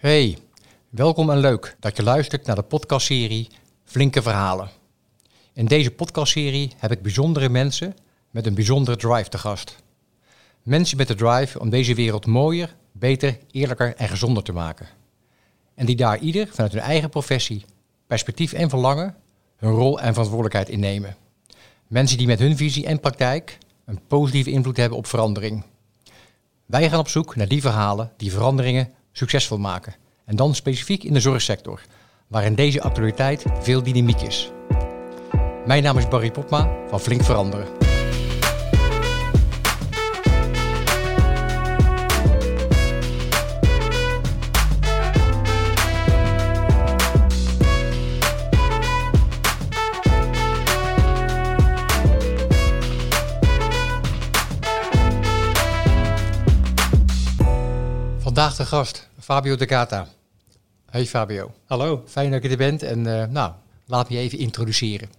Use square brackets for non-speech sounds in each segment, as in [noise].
Hey, welkom en leuk dat je luistert naar de podcastserie Flinke Verhalen. In deze podcastserie heb ik bijzondere mensen met een bijzondere drive te gast. Mensen met de drive om deze wereld mooier, beter, eerlijker en gezonder te maken. En die daar ieder vanuit hun eigen professie, perspectief en verlangen hun rol en verantwoordelijkheid innemen. Mensen die met hun visie en praktijk een positieve invloed hebben op verandering. Wij gaan op zoek naar die verhalen die veranderingen succesvol maken. En dan specifiek in de zorgsector, waarin deze actualiteit veel dynamiek is. Mijn naam is Barry Popma van Flink Veranderen. Vandaag de gast, Fabio De Gata. Hey Fabio. Hallo. Fijn dat je er bent en uh, nou, laat me je even introduceren.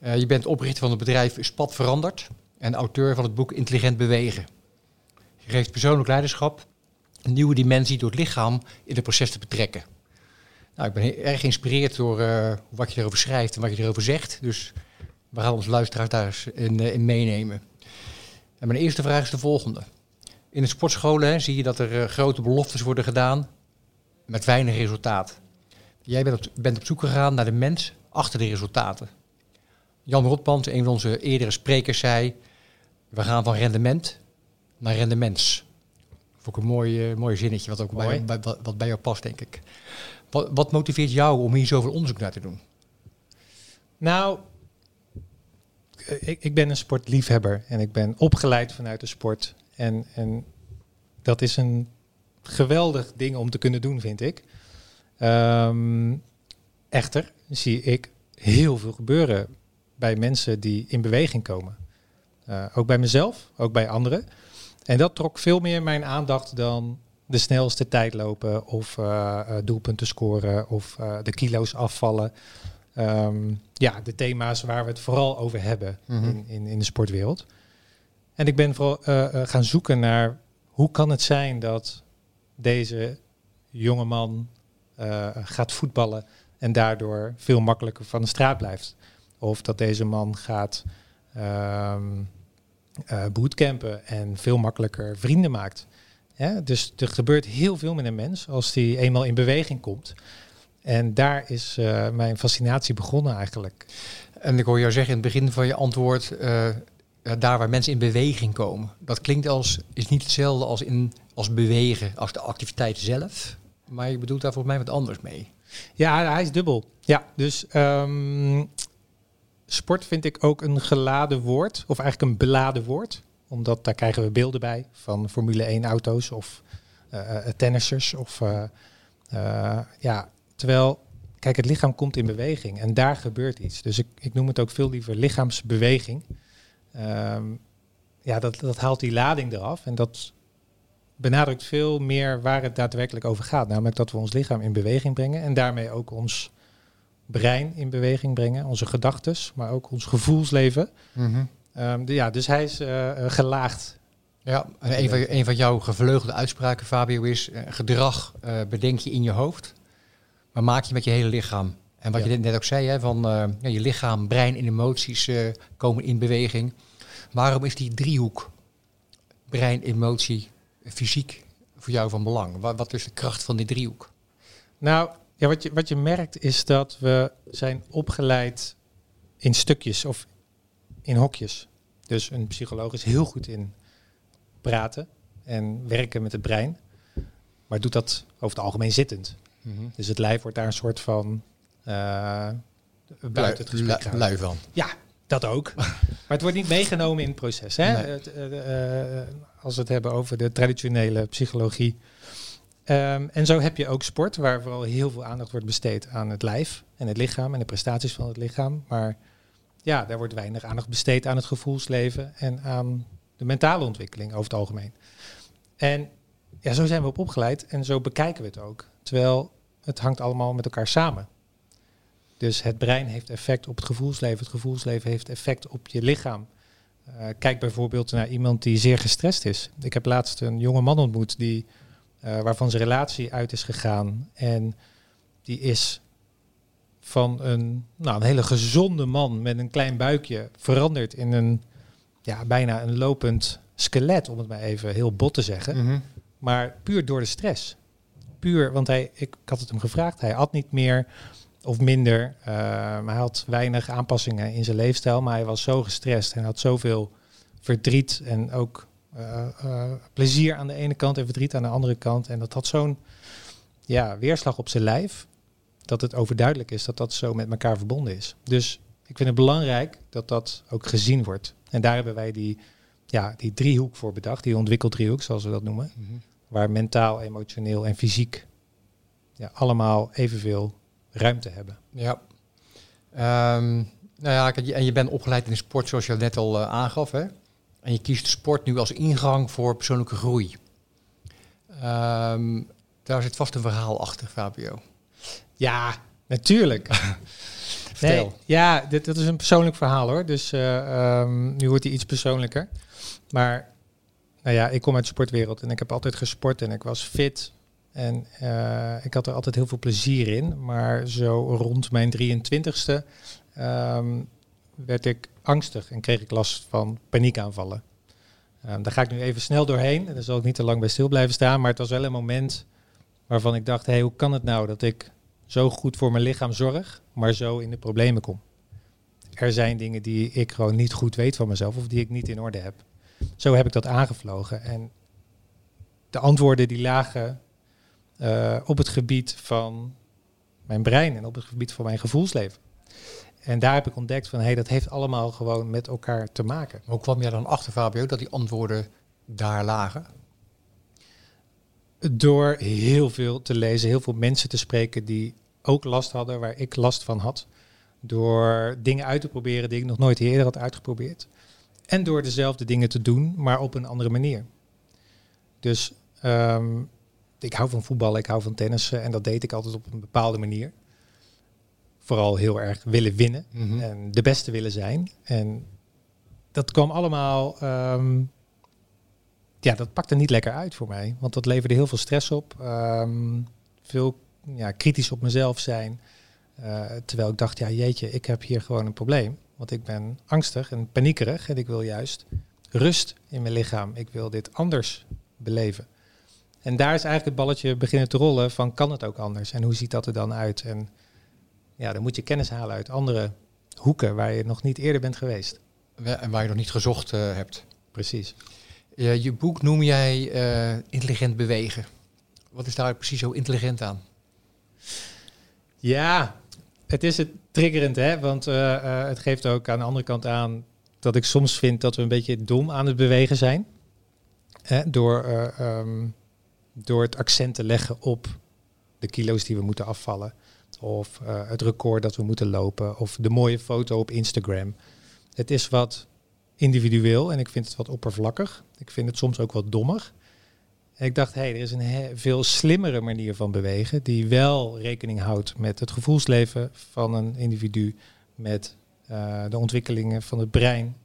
Uh, je bent oprichter van het bedrijf Spat Veranderd en auteur van het boek Intelligent Bewegen. Je geeft persoonlijk leiderschap een nieuwe dimensie door het lichaam in het proces te betrekken. Nou, ik ben erg geïnspireerd door uh, wat je erover schrijft en wat je erover zegt. Dus we gaan onze luisteraars daar eens in, in meenemen. En mijn eerste vraag is de volgende. In de sportscholen hè, zie je dat er uh, grote beloftes worden gedaan met weinig resultaat. Jij bent op, bent op zoek gegaan naar de mens achter de resultaten. Jan Rotband, een van onze eerdere sprekers, zei: We gaan van rendement naar rendements. Vond ik een mooi, uh, mooi zinnetje, wat ook bij, bij, wat, wat bij jou past, denk ik. Wat, wat motiveert jou om hier zoveel onderzoek naar te doen? Nou, ik, ik ben een sportliefhebber en ik ben opgeleid vanuit de sport. En, en dat is een geweldig ding om te kunnen doen, vind ik. Um, echter zie ik heel veel gebeuren bij mensen die in beweging komen. Uh, ook bij mezelf, ook bij anderen. En dat trok veel meer mijn aandacht dan de snelste tijd lopen of uh, doelpunten scoren of uh, de kilo's afvallen. Um, ja, de thema's waar we het vooral over hebben mm -hmm. in, in, in de sportwereld. En ik ben vooral uh, gaan zoeken naar hoe kan het zijn dat deze jonge man uh, gaat voetballen en daardoor veel makkelijker van de straat blijft. Of dat deze man gaat um, bootcampen en veel makkelijker vrienden maakt. Dus er gebeurt heel veel met een mens als die eenmaal in beweging komt. En daar is mijn fascinatie begonnen eigenlijk. En ik hoor jou zeggen in het begin van je antwoord, daar waar mensen in beweging komen. Dat klinkt als, is niet hetzelfde als, in, als bewegen, als de activiteit zelf. Maar je bedoelt daar volgens mij wat anders mee. Ja, hij is dubbel. Ja, dus um, sport vind ik ook een geladen woord, of eigenlijk een beladen woord. Omdat daar krijgen we beelden bij van Formule 1 auto's of uh, tennissers. Of, uh, ja, terwijl, kijk, het lichaam komt in beweging en daar gebeurt iets. Dus ik, ik noem het ook veel liever lichaamsbeweging. Um, ja, dat, dat haalt die lading eraf en dat benadrukt veel meer waar het daadwerkelijk over gaat. Namelijk dat we ons lichaam in beweging brengen en daarmee ook ons brein in beweging brengen, onze gedachten, maar ook ons gevoelsleven. Mm -hmm. um, de, ja, dus hij is uh, gelaagd. Ja, en een van, een van jouw gevleugelde uitspraken, Fabio, is uh, gedrag uh, bedenk je in je hoofd, maar maak je met je hele lichaam. En wat ja. je net ook zei, hè, van ja, je lichaam, brein en emoties komen in beweging. Waarom is die driehoek, brein, emotie, fysiek, voor jou van belang? Wat, wat is de kracht van die driehoek? Nou, ja, wat, je, wat je merkt is dat we zijn opgeleid in stukjes of in hokjes. Dus een psycholoog is heel goed in praten en werken met het brein, maar doet dat over het algemeen zittend. Mm -hmm. Dus het lijf wordt daar een soort van uh, buiten het gesprek lui, lui van. Ja, dat ook. [laughs] maar het wordt niet meegenomen in het proces. Hè? Nee. Het, uh, uh, als we het hebben over de traditionele psychologie. Um, en zo heb je ook sport, waar vooral heel veel aandacht wordt besteed aan het lijf en het lichaam en de prestaties van het lichaam. Maar ja, daar wordt weinig aandacht besteed aan het gevoelsleven en aan de mentale ontwikkeling over het algemeen. En ja, zo zijn we op opgeleid en zo bekijken we het ook. Terwijl het hangt allemaal met elkaar samen. Dus het brein heeft effect op het gevoelsleven, het gevoelsleven heeft effect op je lichaam. Uh, kijk bijvoorbeeld naar iemand die zeer gestrest is. Ik heb laatst een jonge man ontmoet die eh, waarvan zijn relatie uit is gegaan. En die is van een, nou, een hele gezonde man met een klein buikje veranderd in een ja, bijna een lopend skelet, om het maar even heel bot te zeggen. Mhm. Maar puur door de stress. Puur, want hij, ik, ik had het hem gevraagd, hij at niet meer of minder. maar hij had weinig aanpassingen in zijn leefstijl, maar hij was zo gestrest en had zoveel verdriet en ook eh, eh, plezier aan de ene kant en verdriet aan de andere kant. En dat had zo'n ja, weerslag op zijn lijf, dat het overduidelijk is dat dat zo met elkaar verbonden is. Dus ik vind het belangrijk dat dat ook gezien wordt. En daar hebben wij die, ja, die driehoek voor bedacht, die ontwikkeldriehoek, zoals we dat noemen. Mhm. Waar mentaal, emotioneel en fysiek ja, allemaal evenveel ruimte hebben. Ja. Ehm, nou ja, en je bent opgeleid in de sport zoals je net al eh, aangaf. Hè? En je kiest de sport nu als ingang voor persoonlijke groei. Ehm, daar zit vast een verhaal achter, Fabio. Ja, natuurlijk. [laughs] Vertel. Nee, ja, dit, dat is een persoonlijk verhaal hoor. Dus eh, ehm, nu wordt hij iets persoonlijker. Maar nou ja, ik kom uit de sportwereld en ik heb altijd gesport en ik was fit. En eh, ik had er altijd heel veel plezier in. Maar zo rond mijn 23ste ehm, werd ik angstig en kreeg ik last van paniekaanvallen. Ehm, daar ga ik nu even snel doorheen. En daar zal ik niet te lang bij stil blijven staan. Maar het was wel een moment waarvan ik dacht, hey, hoe kan het nou dat ik zo goed voor mijn lichaam zorg, maar zo in de problemen kom? Er zijn dingen die ik gewoon niet goed weet van mezelf of die ik niet in orde heb. Zo heb ik dat aangevlogen. En de antwoorden die lagen eh, op het gebied van mijn brein en op het gebied van mijn gevoelsleven. En daar heb ik ontdekt van, hé, hey, dat heeft allemaal gewoon met elkaar te maken. Hoe kwam jij dan achter, Fabio, dat die antwoorden daar lagen? Door heel veel te lezen, heel veel mensen te spreken die ook last hadden waar ik last van had. Door dingen uit te proberen die ik nog nooit eerder had uitgeprobeerd. En door dezelfde dingen te doen, maar op een andere manier. Dus ehm, ik hou van voetballen, ik hou van tennissen en dat deed ik altijd op een bepaalde manier. Vooral heel erg willen winnen Mhm. en de beste willen zijn. En dat kwam allemaal, ehm, ja, dat pakte niet lekker uit voor mij. Want dat leverde heel veel stress op. ehm, veel ja, kritisch op mezelf zijn. Eh, terwijl ik dacht, ja jeetje, ik heb hier gewoon een probleem. Want ik ben angstig en paniekerig en ik wil juist rust in mijn lichaam. Ik wil dit anders beleven. En daar is eigenlijk het balletje beginnen te rollen van kan het ook anders? En hoe ziet dat er dan uit? En ja, dan moet je kennis halen uit andere hoeken waar je nog niet eerder bent geweest. En waar je nog niet gezocht eh, hebt. Precies. Je, je boek noem jij eh, intelligent bewegen. Wat is daar precies zo intelligent aan? Ja, het is het triggerend, hè? Want eh, het geeft ook aan de andere kant aan dat ik soms vind dat we een beetje dom aan het bewegen zijn. Hè? Door, eh, ehm, door het accent te leggen op de kilo's die we moeten afvallen. Of eh, het record dat we moeten lopen. Of de mooie foto op Instagram. Het is wat individueel en ik vind het wat oppervlakkig. Ik vind het soms ook wat dommig. En ik dacht, hé, hey, er is een veel slimmere manier van bewegen, die wel rekening houdt met het gevoelsleven van een individu, met eh, de ontwikkelingen van het brein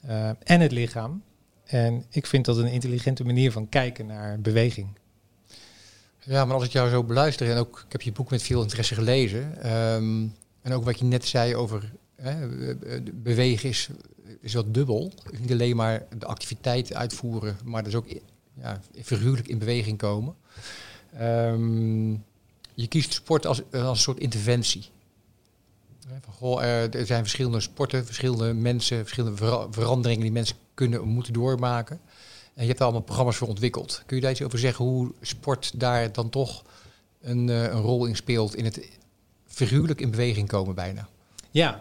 eh, en het lichaam. En ik vind dat een intelligente manier van kijken naar beweging. Ja, maar als ik jou zo beluister en ook, ik heb je boek met veel interesse gelezen. ehm, en ook wat je net zei over hè, eh, eh, bewegen is, is wat dubbel. Niet alleen maar de activiteit uitvoeren, maar dus ook ja, figuurlijk in beweging komen. Ehm, je kiest sport als, als een soort interventie. Van, goh, er, er zijn verschillende sporten, verschillende mensen, verschillende vera- veranderingen die mensen kunnen moeten doormaken. En je hebt daar allemaal programma's voor ontwikkeld. Kun je daar iets over zeggen hoe sport daar dan toch een, eh, een rol in speelt in het figuurlijk in beweging komen bijna? Ja,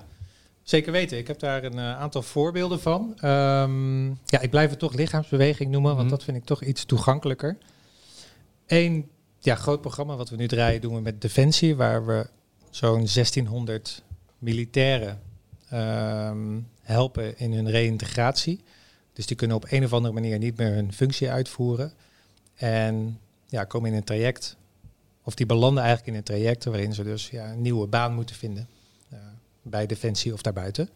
zeker weten. Ik heb daar een eh, aantal voorbeelden van. Ehm, ja, ik blijf het toch lichaamsbeweging noemen, want Mhm. dat vind ik toch iets toegankelijker. Eén ja, groot programma wat we nu draaien doen we met Defensie, waar we zo'n 1600 militairen ehm, helpen in hun reïntegratie. Dus die kunnen op een of andere manier niet meer hun functie uitvoeren. En ja, komen in een traject, of die belanden eigenlijk in een traject waarin ze dus ja, een nieuwe baan moeten vinden. eh, bij Defensie of daarbuiten.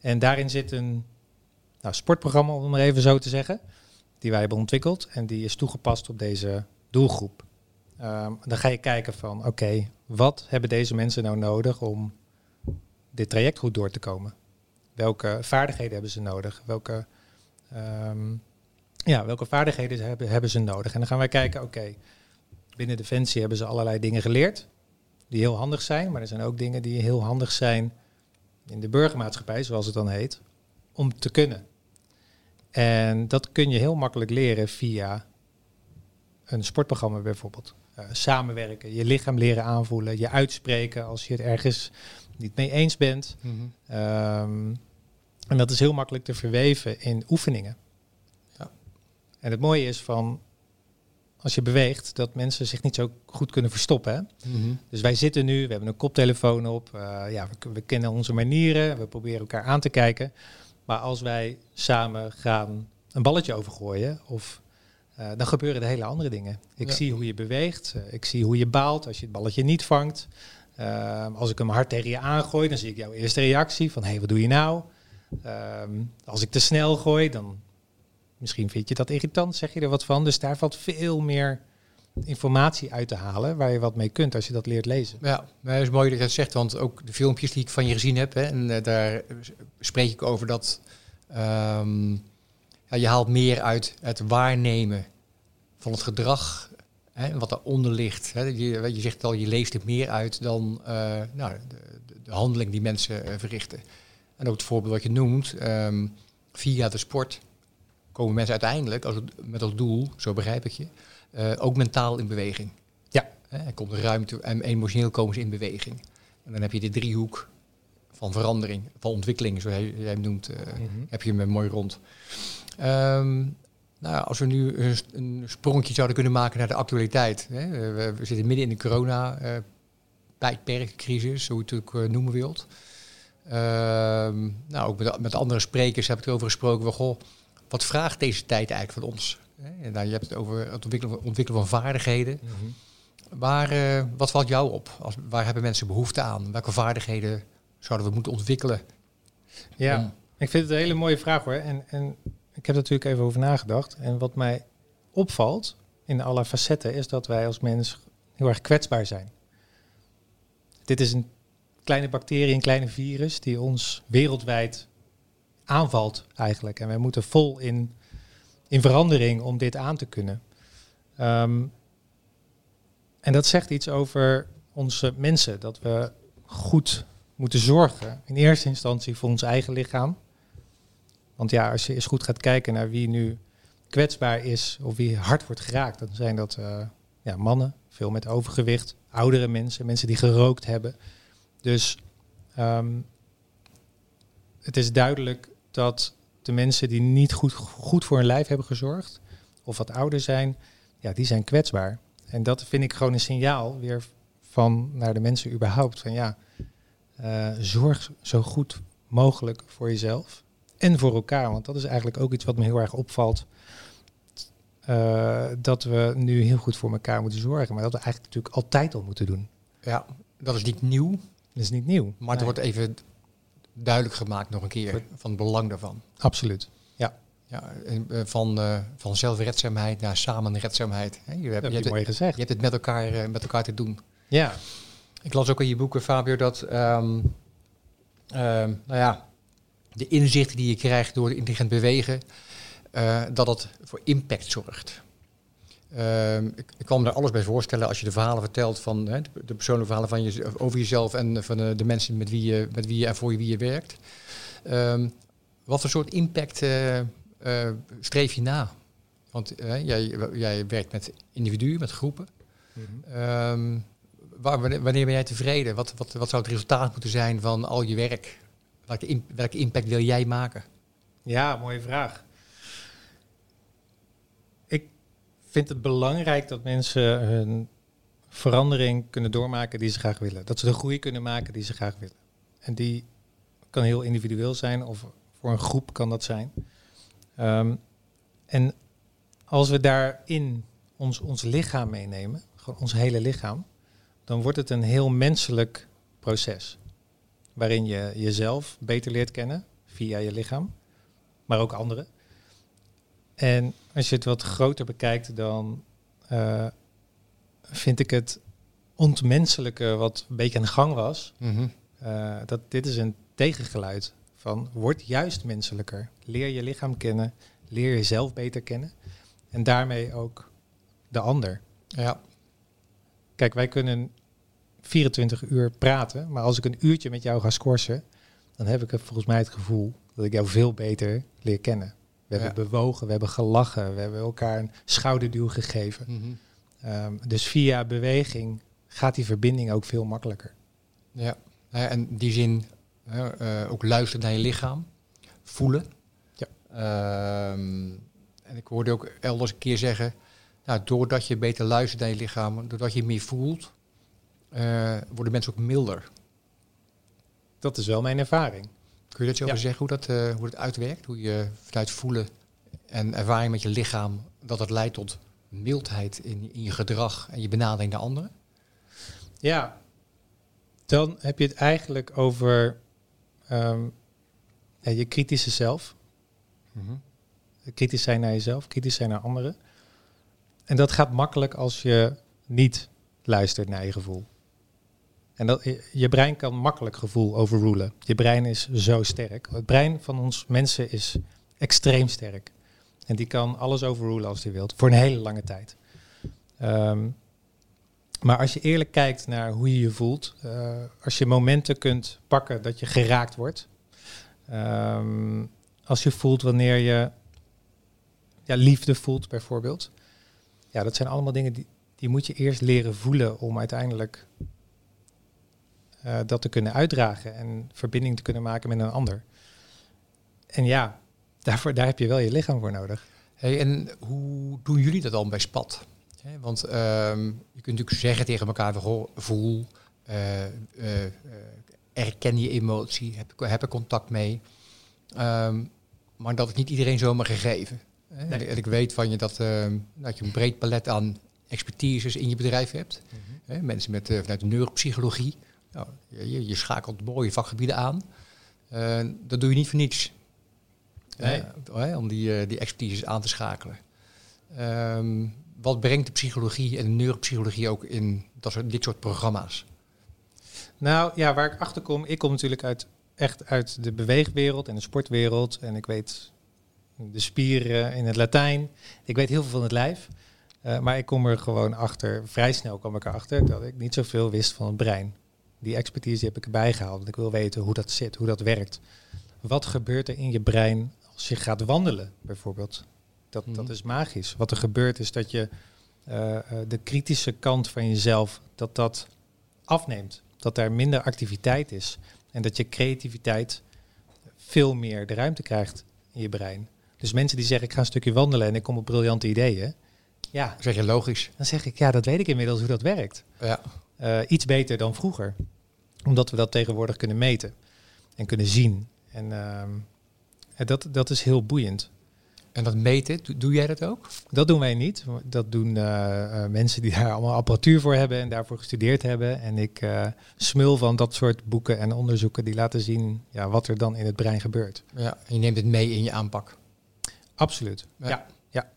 En daarin zit een nou, sportprogramma, om maar even zo te zeggen, die wij hebben ontwikkeld. En die is toegepast op deze doelgroep. Ehm, dan ga je kijken van, oké, wat hebben deze mensen nou nodig om dit traject goed door te komen? Welke vaardigheden hebben ze nodig? Welke, ehm, ja, welke vaardigheden hebben, hebben ze nodig? En dan gaan wij kijken, oké, binnen Defensie hebben ze allerlei dingen geleerd die heel handig zijn, maar er zijn ook dingen die heel handig zijn in de burgermaatschappij, zoals het dan heet, om te kunnen. En dat kun je heel makkelijk leren via een sportprogramma bijvoorbeeld. Uh, samenwerken, je lichaam leren aanvoelen, je uitspreken als je het ergens niet mee eens bent. Ehm, en dat is heel makkelijk te verweven in oefeningen. Ja. En het mooie is van als je beweegt, dat mensen zich niet zo goed kunnen verstoppen. Hè? Mhm. Dus wij zitten nu, we hebben een koptelefoon op, eh, ja, we, we kennen onze manieren, we proberen elkaar aan te kijken. Maar als wij samen gaan een balletje overgooien, of, eh, dan gebeuren er hele andere dingen. Ik Ja. zie hoe je beweegt, eh, ik zie hoe je baalt als je het balletje niet vangt. Als ik hem hard tegen je aangooi, dan zie ik jouw eerste reactie van hé, hey, wat doe je nou? Ehm, als ik te snel gooi, dan misschien vind je dat irritant, zeg je er wat van. Dus daar valt veel meer informatie uit te halen waar je wat mee kunt als je dat leert lezen. Ja, maar het is mooi dat je dat zegt, want ook de filmpjes die ik van je gezien heb, hè, en eh, daar spreek ik over dat ehm, ja, je haalt meer uit het waarnemen van het gedrag, hè, wat daaronder ligt. Hè. Je, je zegt al, je leest er meer uit dan eh, nou, de, de, de handeling die mensen eh, verrichten. En ook het voorbeeld wat je noemt, ehm, via de sport komen mensen uiteindelijk als het, met als doel, zo begrijp ik je, eh, ook mentaal in beweging. Ja. Er komt ruimte en emotioneel komen ze in beweging. En dan heb je de driehoek van verandering, van ontwikkeling, zoals jij, hem noemt, eh, heb je hem mooi rond. Ehm, nou, als we nu een, een sprongje zouden kunnen maken naar de actualiteit. Hè? We, we zitten midden in de corona-tijdperkcrisis, hoe je het ook eh, noemen wilt. Ehm, nou, ook met, met andere sprekers heb ik erover gesproken. Van, goh, wat vraagt deze tijd eigenlijk van ons? En nou, je hebt het over het ontwikkelen, ontwikkelen van vaardigheden. Waar, eh, wat valt jou op? Als, waar hebben mensen behoefte aan? Welke vaardigheden zouden we moeten ontwikkelen? Ja, ik vind het een hele mooie vraag hoor. En, en ik heb er natuurlijk even over nagedacht. En wat mij opvalt in alle facetten is dat wij als mens heel erg kwetsbaar zijn. Dit is een kleine bacterie, een kleine virus die ons wereldwijd aanvalt eigenlijk. En wij moeten vol in, in verandering om dit aan te kunnen. Ehm, en dat zegt iets over onze mensen, dat we goed moeten zorgen. In eerste instantie voor ons eigen lichaam. Want ja, als je eens goed gaat kijken naar wie nu kwetsbaar is of wie hard wordt geraakt, dan zijn dat eh, ja, mannen, veel met overgewicht, oudere mensen, mensen die gerookt hebben. Dus ehm, het is duidelijk dat de mensen die niet goed, goed voor hun lijf hebben gezorgd, of wat ouder zijn, ja, die zijn kwetsbaar. En dat vind ik gewoon een signaal weer van naar de mensen überhaupt. Van ja, eh, zorg zo goed mogelijk voor jezelf en voor elkaar. Want dat is eigenlijk ook iets wat me heel erg opvalt. Eh, dat we nu heel goed voor elkaar moeten zorgen. Maar dat we eigenlijk natuurlijk altijd al moeten doen. Ja, dat is niet nieuw, Dat is niet nieuw. maar het wordt even duidelijk gemaakt nog een keer van het belang daarvan. Absoluut. Ja, en, eh, van, eh, van zelfredzaamheid naar samenredzaamheid. Je hebt, Dat je, heb hebt, je mooi het- gezegd. je hebt het met elkaar, eh, met elkaar te doen. Ja, Ik las ook in je boeken, Fabio, dat ehm, ehm, nou ja, de inzichten die je krijgt door intelligent bewegen, dat het voor impact zorgt. Ehm, ik, ik kan me er alles bij voorstellen als je de verhalen vertelt van hè, de, persoonlijke verhalen van je, over jezelf en van de, de mensen met wie, je, met wie je en voor wie je werkt. Ehm, wat voor soort impact eh, eh, streef je na? Want eh, jij, jij werkt met individuen, met groepen. Ehm, waar, wanneer, wanneer ben jij tevreden? Wat, wat, wat zou het resultaat moeten zijn van al je werk? Welke, welke impact wil jij maken? Ja, mooie vraag. Ik vind het belangrijk dat mensen hun verandering kunnen doormaken die ze graag willen. Dat ze de groei kunnen maken die ze graag willen. En die kan heel individueel zijn of voor een groep kan dat zijn. Ehm, en als we daarin ons, ons lichaam meenemen, gewoon ons hele lichaam, dan wordt het een heel menselijk proces. Waarin je jezelf beter leert kennen via je lichaam maar ook anderen. En als je het wat groter bekijkt, dan eh, vind ik het ontmenselijke wat een beetje aan de gang was. Mhm. eh, dat dit is een tegengeluid van word juist menselijker. Leer je lichaam kennen, leer jezelf beter kennen en daarmee ook de ander. Ja, Kijk, wij kunnen 24 uur praten, maar als ik een uurtje met jou ga scorsen, dan heb ik volgens mij het gevoel dat ik jou veel beter leer kennen. We hebben Ja. bewogen, we hebben gelachen, we hebben elkaar een schouderduw gegeven. Mhm. Ehm, dus via beweging gaat die verbinding ook veel makkelijker. ja. En in die zin hè, eh, ook luisteren naar je lichaam, voelen. Ja. Ehm, en ik hoorde ook elders een keer zeggen, nou, doordat je beter luistert naar je lichaam, doordat je meer voelt, eh, worden mensen ook milder. Dat is wel mijn ervaring. Kun je dat zo Ja. over zeggen, hoe dat, eh, hoe dat uitwerkt? Hoe je vanuit voelen en ervaring met je lichaam, dat het leidt tot mildheid in, in je gedrag en je benadering naar anderen? Ja, dan heb je het eigenlijk over ehm, ja, je kritische zelf. Kritisch zijn naar jezelf, kritisch zijn naar anderen. En dat gaat makkelijk als je niet luistert naar je gevoel. En je- brein kan makkelijk gevoel overrulen. Je brein is zo sterk. Het brein van ons mensen is extreem sterk. En die kan alles overrulen als hij wilt, voor een hele lange tijd. Ehm, maar als je eerlijk kijkt naar hoe je je voelt, eh, als je momenten kunt pakken dat je geraakt wordt, ehm, als je voelt wanneer je ja, liefde voelt bijvoorbeeld, ja, dat zijn allemaal dingen die, die moet je eerst leren voelen om uiteindelijk eh, dat te kunnen uitdragen en verbinding te kunnen maken met een ander. En ja, [laughs] daarvoor, daar heb je wel je lichaam voor nodig. Hey, en hoe doen jullie dat dan bij SPAT? Want ehm, je kunt natuurlijk zeggen tegen elkaar, goh, voel, eh, erken je emotie, heb, heb er contact mee. Ehm, maar dat is niet iedereen zomaar gegeven. Nee. En ik weet van je dat, ehm, dat je een breed palet aan expertises in je bedrijf hebt. Hè, mensen met, vanuit de neuropsychologie. Nou, je, je- schakelt mooie vakgebieden aan. Eh, dat doe je niet voor niets. Nee. Eh, om die, eh, die expertises aan te schakelen. Ehm, wat brengt de psychologie en de neuropsychologie ook in dat soort, dit soort programma's? Nou ja, waar ik achter kom, ik kom natuurlijk uit, echt uit de beweegwereld en de sportwereld. En ik weet de spieren in het Latijn. Ik weet heel veel van het lijf. Maar ik kom er gewoon achter, vrij snel kwam ik erachter dat ik niet zoveel wist van het brein. Die expertise die heb ik erbij gehaald. Want ik wil weten hoe dat zit, hoe dat werkt. Wat gebeurt er in je brein als je gaat wandelen, bijvoorbeeld? Dat, dat Mhm. is magisch. Wat er gebeurt is dat je eh, eh, de kritische kant van jezelf, dat dat afneemt. Dat daar minder activiteit is. En dat je creativiteit veel meer de ruimte krijgt in je brein. Dus mensen die zeggen, ik ga een stukje wandelen en ik kom op briljante ideeën. Ja, zeg je logisch. dan zeg ik, ja, dat weet ik inmiddels hoe dat werkt. Ja. Eh, iets beter dan vroeger. Omdat we dat tegenwoordig kunnen meten en kunnen zien. En ehm, eh, dat, dat is heel boeiend. En dat meten, doe, jij dat ook? Dat doen wij niet. Dat doen eh, eh, mensen die daar allemaal apparatuur voor hebben en daarvoor gestudeerd hebben. En ik smul van dat soort boeken en onderzoeken die laten zien ja, wat er dan in het brein gebeurt. Ja. En je neemt het mee in je aanpak. Absoluut. Ja. Ja. ja.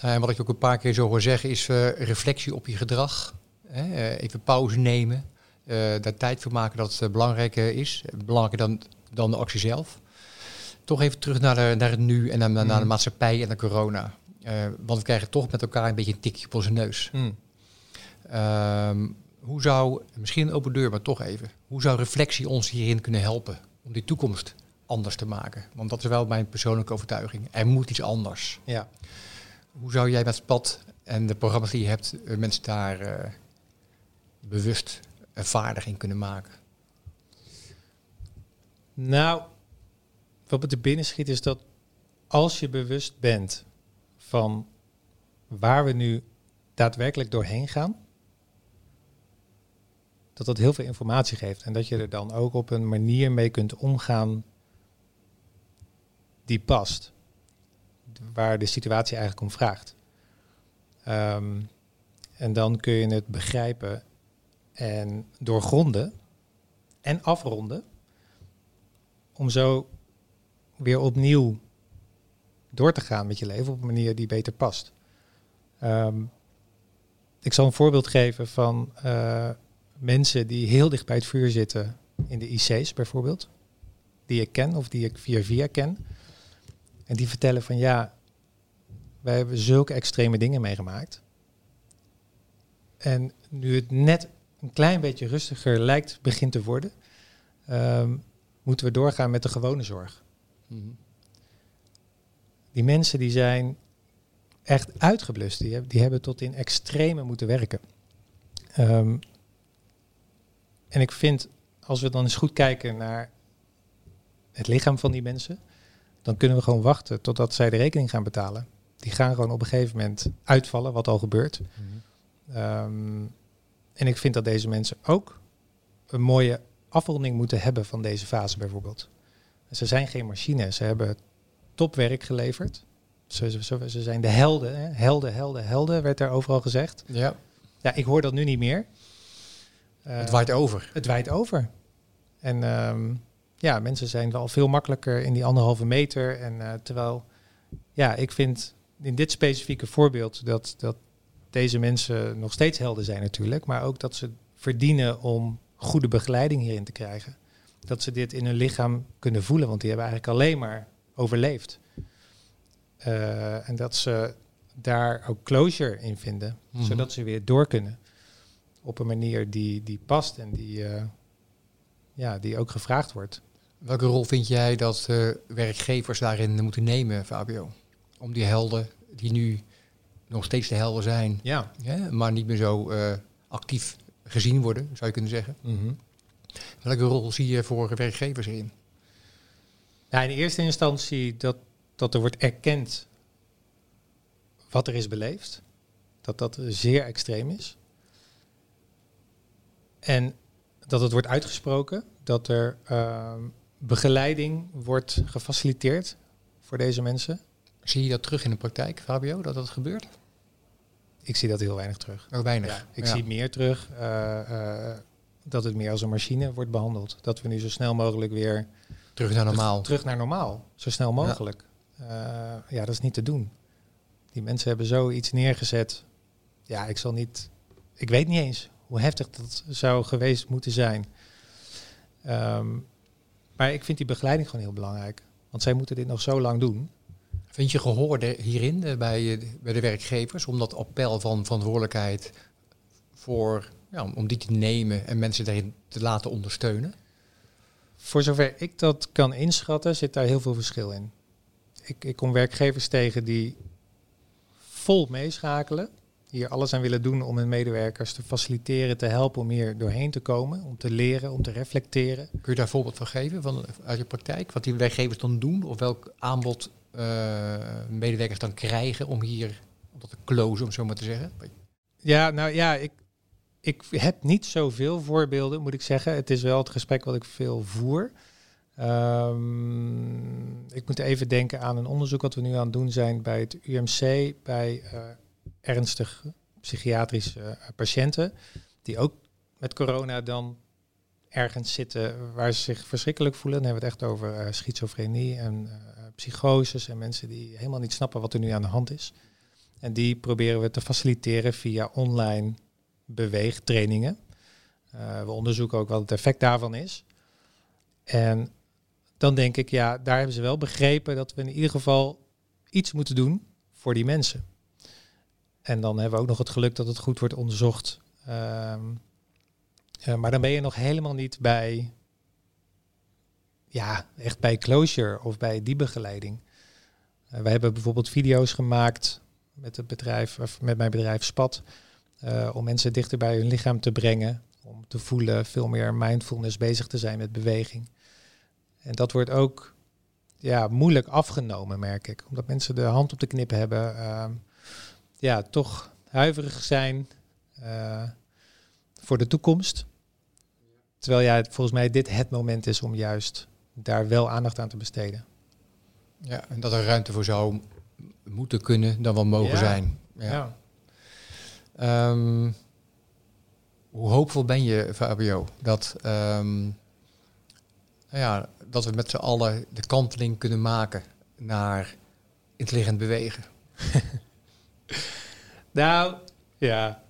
Nou, en wat ik ook een paar keer zo hoor zeggen is reflectie op je gedrag. Hè? eh, even pauze nemen. eh, daar tijd voor maken dat het eh, belangrijk is. Belangrijker dan, dan de actie zelf. Toch even terug naar, de, naar het nu en naar, naar de Mhm. maatschappij en naar corona. Want we krijgen toch met elkaar een beetje een tikje op onze neus. Hm. Ehm, hoe zou, misschien een open deur, maar toch even. Hoe zou reflectie ons hierin kunnen helpen om die toekomst anders te maken? Want dat is wel mijn persoonlijke overtuiging. Er moet iets anders. ja. Hoe zou jij met SPAT en de programma's die je hebt, mensen daar eh, bewust en vaardig in kunnen maken? Nou, wat me te binnen schiet is dat als je bewust bent van waar we nu daadwerkelijk doorheen gaan, dat dat heel veel informatie geeft en dat je er dan ook op een manier mee kunt omgaan die past, waar de situatie eigenlijk om vraagt. Ehm, en dan kun je het begrijpen en doorgronden en afronden om zo weer opnieuw door te gaan met je leven op een manier die beter past. Ehm, ik zal een voorbeeld geven van eh, mensen die heel dicht bij het vuur zitten in de IC's bijvoorbeeld. Die ik ken of die ik via via ken. En die vertellen van ja, wij hebben zulke extreme dingen meegemaakt. En nu het net een klein beetje rustiger lijkt begint te worden, ehm, moeten we doorgaan met de gewone zorg. Mhm. Die mensen die zijn echt uitgeblust. Die, hebben- die hebben tot in extreme moeten werken. Ehm, en ik vind, als we dan eens goed kijken naar het lichaam van die mensen, dan kunnen we gewoon wachten totdat zij de rekening gaan betalen. Die gaan gewoon op een gegeven moment uitvallen, wat al gebeurt. Ehm, en ik vind dat deze mensen ook een mooie afronding moeten hebben van deze fase bijvoorbeeld. Ze zijn geen machine, ze hebben topwerk geleverd. Ze, ze, ze- ze zijn de helden, hè? helden, helden, helden, werd er overal gezegd. Ja, Ja, ik hoor dat nu niet meer. Eh, het waait over. het waait over. En ehm, ja, mensen zijn wel veel makkelijker in die anderhalve meter. En eh, terwijl, ja, ik vind in dit specifieke voorbeeld dat, dat deze mensen nog steeds helden zijn natuurlijk. Maar ook dat ze verdienen om goede begeleiding hierin te krijgen. Dat ze dit in hun lichaam kunnen voelen, want die hebben eigenlijk alleen maar overleefd. Eh, en dat ze daar ook closure in vinden, Mhm. zodat ze weer door kunnen. Op een manier die, die past en die, eh, ja, die ook gevraagd wordt. Welke rol vind jij dat eh, werkgevers daarin moeten nemen, Fabio? Om die helden, die nu nog steeds de helden zijn, Ja. hè, maar niet meer zo eh, actief gezien worden, zou je kunnen zeggen. Welke rol zie je voor werkgevers erin? Ja, in eerste instantie dat, dat er wordt erkend wat er is beleefd. Dat dat zeer extreem is. En dat het wordt uitgesproken. Dat er ehm, begeleiding wordt gefaciliteerd voor deze mensen. Zie je dat terug in de praktijk, Fabio, dat dat gebeurt? Ik zie dat heel weinig terug. Nog weinig. Ja, ik Ja. zie meer terug eh, eh, dat het meer als een machine wordt behandeld. Dat we nu zo snel mogelijk weer terug naar normaal. terug naar normaal. Zo snel mogelijk. Eh, ja, dat is niet te doen. Die mensen hebben zoiets neergezet. Ja, ik zal niet. Ik weet niet eens hoe heftig dat zou geweest moeten zijn. Ehm, maar ik vind die begeleiding gewoon heel belangrijk. Want zij moeten dit nog zo lang doen. Vind je gehoor hierin eh, bij, eh, bij de werkgevers om dat appel van verantwoordelijkheid voor, ja, om die te nemen en mensen daarin te laten ondersteunen? Voor zover ik dat kan inschatten, zit daar heel veel verschil in. Ik, ik kom werkgevers tegen die vol meeschakelen. Hier alles aan willen doen om hun medewerkers te faciliteren, te helpen om hier doorheen te komen. Om te leren, om te reflecteren. Kun je daar een voorbeeld van geven van, uit je praktijk? Wat die werkgevers dan doen of welk aanbod medewerkers dan krijgen om hier om dat te closen, om zo maar te zeggen? Ja, nou ja, ik, ik heb niet zoveel voorbeelden, moet ik zeggen. Het is wel het gesprek wat ik veel voer. Ehm, ik moet even denken aan een onderzoek wat we nu aan het doen zijn bij het UMC, bij eh, ernstig psychiatrische eh, patiënten, die ook met corona dan ergens zitten waar ze zich verschrikkelijk voelen. Dan hebben we het echt over eh, schizofrenie en eh, psychoses en mensen die helemaal niet snappen wat er nu aan de hand is. En die proberen we te faciliteren via online beweegtrainingen. Eh, we onderzoeken ook wat het effect daarvan is. En dan denk ik, ja, daar hebben ze wel begrepen dat we in ieder geval iets moeten doen voor die mensen. En dan hebben we ook nog het geluk dat het goed wordt onderzocht. Ehm, eh, maar dan ben je nog helemaal niet bij, ja, echt bij closure of bij die begeleiding. Uh, wij hebben bijvoorbeeld video's gemaakt met het bedrijf, of met mijn bedrijf Spat, uh, om mensen dichter bij hun lichaam te brengen, om te voelen, veel meer mindfulness bezig te zijn met beweging. En dat wordt ook ja, moeilijk afgenomen, merk ik, omdat mensen de hand op de knip hebben, uh, ja, toch huiverig zijn uh, voor de toekomst. Terwijl ja, volgens mij dit het moment is om juist daar wel aandacht aan te besteden. Ja, en dat er ruimte voor zou moeten kunnen dan wel mogen Ja. zijn. Ja. Ja. Um, hoe hoopvol ben je, Fabio, dat, um, nou ja, dat we met z'n allen de kanteling kunnen maken naar intelligent bewegen? [laughs] Nou, ja.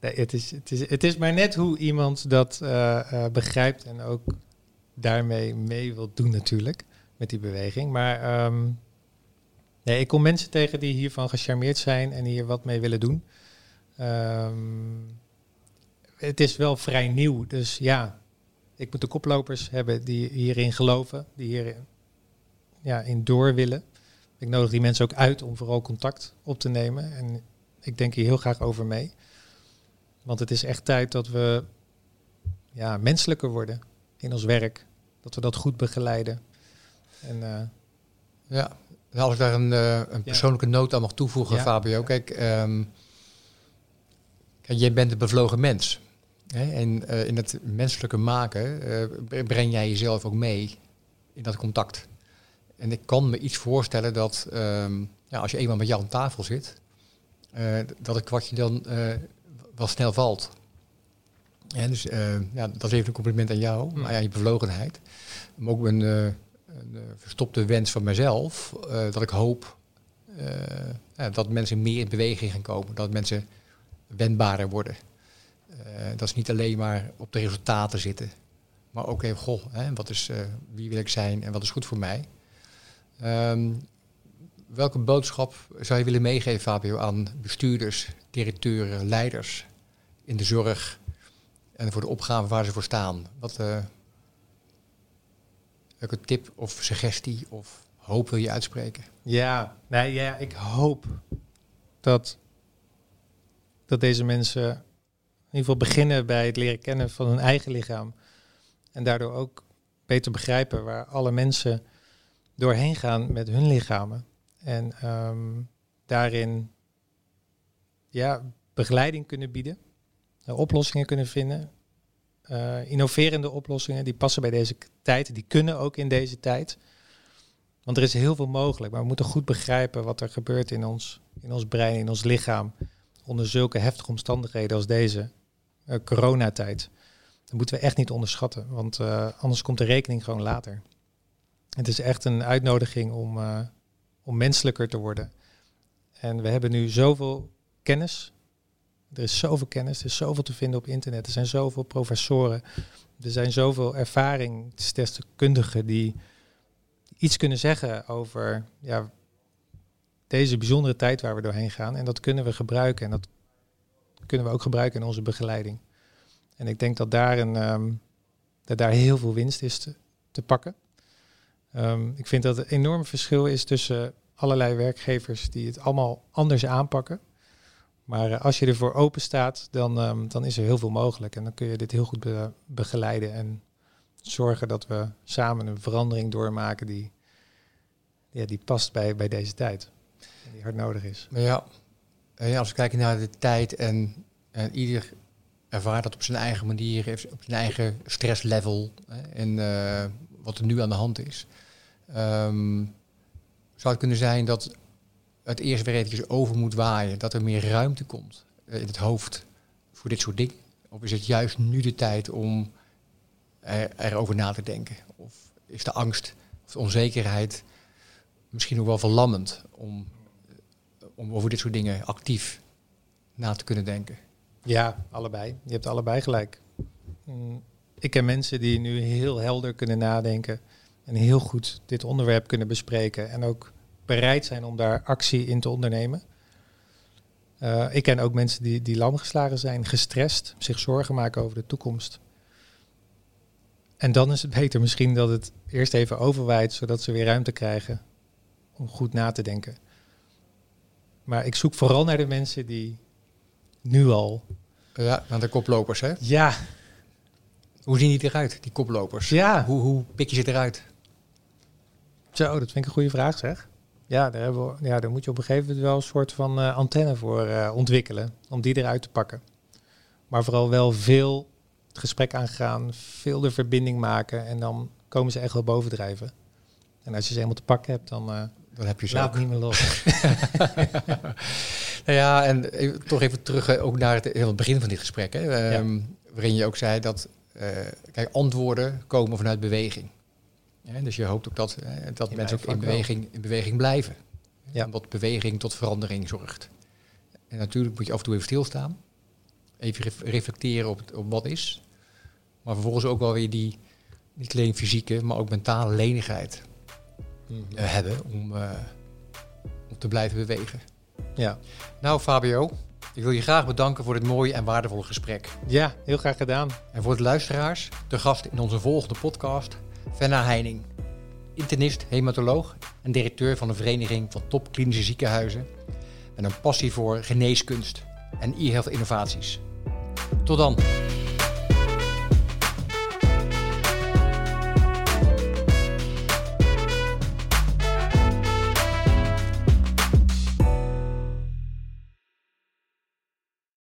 Nee, het, is, het, is, het is maar net hoe iemand dat uh, begrijpt en ook daarmee mee wil doen natuurlijk, met die beweging. Maar um, nee, ik kom mensen tegen die hiervan gecharmeerd zijn en hier wat mee willen doen. Um, het is wel vrij nieuw, dus ja, ik moet de koplopers hebben die hierin geloven, die hierin ja, in door willen. Ik nodig die mensen ook uit om vooral contact op te nemen. En ik denk hier heel graag over mee. Want het is echt tijd dat we ja, menselijker worden in ons werk. Dat we dat goed begeleiden. En, uh, ja, als ik daar een, uh, een persoonlijke noot aan mag toevoegen, Fabio. Kijk, um, kijk, jij bent een bevlogen mens. Hè? En uh, in het menselijke maken breng jij jezelf ook mee in dat contact. En ik kan me iets voorstellen dat um, ja, als je eenmaal met jou aan tafel zit, dat het kwartje dan wel snel valt. Ja, dus uh, ja, dat is even een compliment aan jou, mm. maar ja, je bevlogenheid. Maar ook een, een uh, verstopte wens van mezelf, dat ik hoop dat mensen meer in beweging gaan komen, dat mensen wendbaarder worden. dat is niet alleen maar op de resultaten zitten, maar ook even, goh, hè, wat is, wie wil ik zijn en wat is goed voor mij. Um, welke boodschap zou je willen meegeven, Fabio, aan bestuurders, directeuren, leiders in de zorg en voor de opgave waar ze voor staan? Wat, uh, welke tip of suggestie of hoop wil je uitspreken? Ja, nee, ja, ik hoop dat, dat deze mensen in ieder geval beginnen bij het leren kennen van hun eigen lichaam. En daardoor ook beter begrijpen waar alle mensen doorheen gaan met hun lichamen. En um, daarin ja, begeleiding kunnen bieden, oplossingen kunnen vinden. Uh, innoverende oplossingen die passen bij deze tijd, die kunnen ook in deze tijd. Want er is heel veel mogelijk, maar we moeten goed begrijpen wat er gebeurt in ons, in ons brein, in ons lichaam, onder zulke heftige omstandigheden als deze uh, coronatijd. Dat moeten we echt niet onderschatten, want anders komt de rekening gewoon later. Het is echt een uitnodiging om, om menselijker te worden. En we hebben nu zoveel kennis. Er is zoveel kennis, er is zoveel te vinden op internet. Er zijn zoveel professoren. Er zijn zoveel ervaringsdeskundigen die iets kunnen zeggen over ja, deze bijzondere tijd waar we doorheen gaan. En dat kunnen we gebruiken. En dat kunnen we ook gebruiken in onze begeleiding. En ik denk dat daar, een, um, dat daar heel veel winst is te, te pakken. Um, ik vind dat het een enorm verschil is tussen allerlei werkgevers die het allemaal anders aanpakken. Maar uh, als je ervoor open staat, dan, um, dan is er heel veel mogelijk. En dan kun je dit heel goed be begeleiden en zorgen dat we samen een verandering doormaken die, ja, die past bij, bij deze tijd. Die hard nodig is. Maar ja, als we kijken naar de tijd en, ieder ervaart dat op zijn eigen manier, op zijn eigen stresslevel en uh, wat er nu aan de hand is. Um, zou het kunnen zijn dat het eerst weer eventjes over moet waaien, dat er meer ruimte komt in het hoofd voor dit soort dingen? Of is het juist nu de tijd om er, erover na te denken? Of is de angst of de onzekerheid misschien nog wel verlammend om, om over dit soort dingen actief na te kunnen denken? Ja, allebei. Je hebt allebei gelijk. Mm, ik ken mensen die nu heel helder kunnen nadenken en heel goed dit onderwerp kunnen bespreken en ook bereid zijn om daar actie in te ondernemen. Uh, ik ken ook mensen die, die lamgeslagen zijn, gestrest, zich zorgen maken over de toekomst. En dan is het beter misschien dat het eerst even overwaait, zodat ze weer ruimte krijgen om goed na te denken. Maar ik zoek vooral naar de mensen die nu al. Ja, naar de koplopers, hè? Ja. Hoe zien die eruit, die koplopers? Ja. Hoe, hoe pik je ze eruit? Zo, dat vind ik een goede vraag zeg. Ja, daar, hebben we, ja, daar moet je op een gegeven moment wel een soort van uh, antenne voor uh, ontwikkelen. Om die eruit te pakken. Maar vooral wel veel het gesprek aangaan, veel de verbinding maken. En dan komen ze echt wel bovendrijven. En als je ze helemaal te pakken hebt, dan, uh, dan heb je ze laat ook. niet meer los. [laughs] [laughs] nou ja, en even, toch even terug ook naar het, het begin van dit gesprek. Hè, ja. Waarin je ook zei dat kijk, antwoorden komen vanuit beweging. Ja, dus je hoopt ook dat, eh, dat mensen ook in beweging, in beweging blijven. Ja. Omdat beweging tot verandering zorgt. En natuurlijk moet je af en toe even stilstaan. Even ref- reflecteren op, het- op wat is. Maar vervolgens ook wel weer die, niet alleen fysieke, maar ook mentale lenigheid eh, hebben om, eh, om te blijven bewegen. Ja. Nou Fabio, ik wil je graag bedanken voor dit mooie en waardevolle gesprek. ja, heel graag gedaan. En voor de luisteraars, de gast in onze volgende podcast, Venna Heining. Internist, hematoloog en directeur van de Vereniging van Top Klinische Ziekenhuizen. Met een passie voor geneeskunst en e-health innovaties. Tot dan.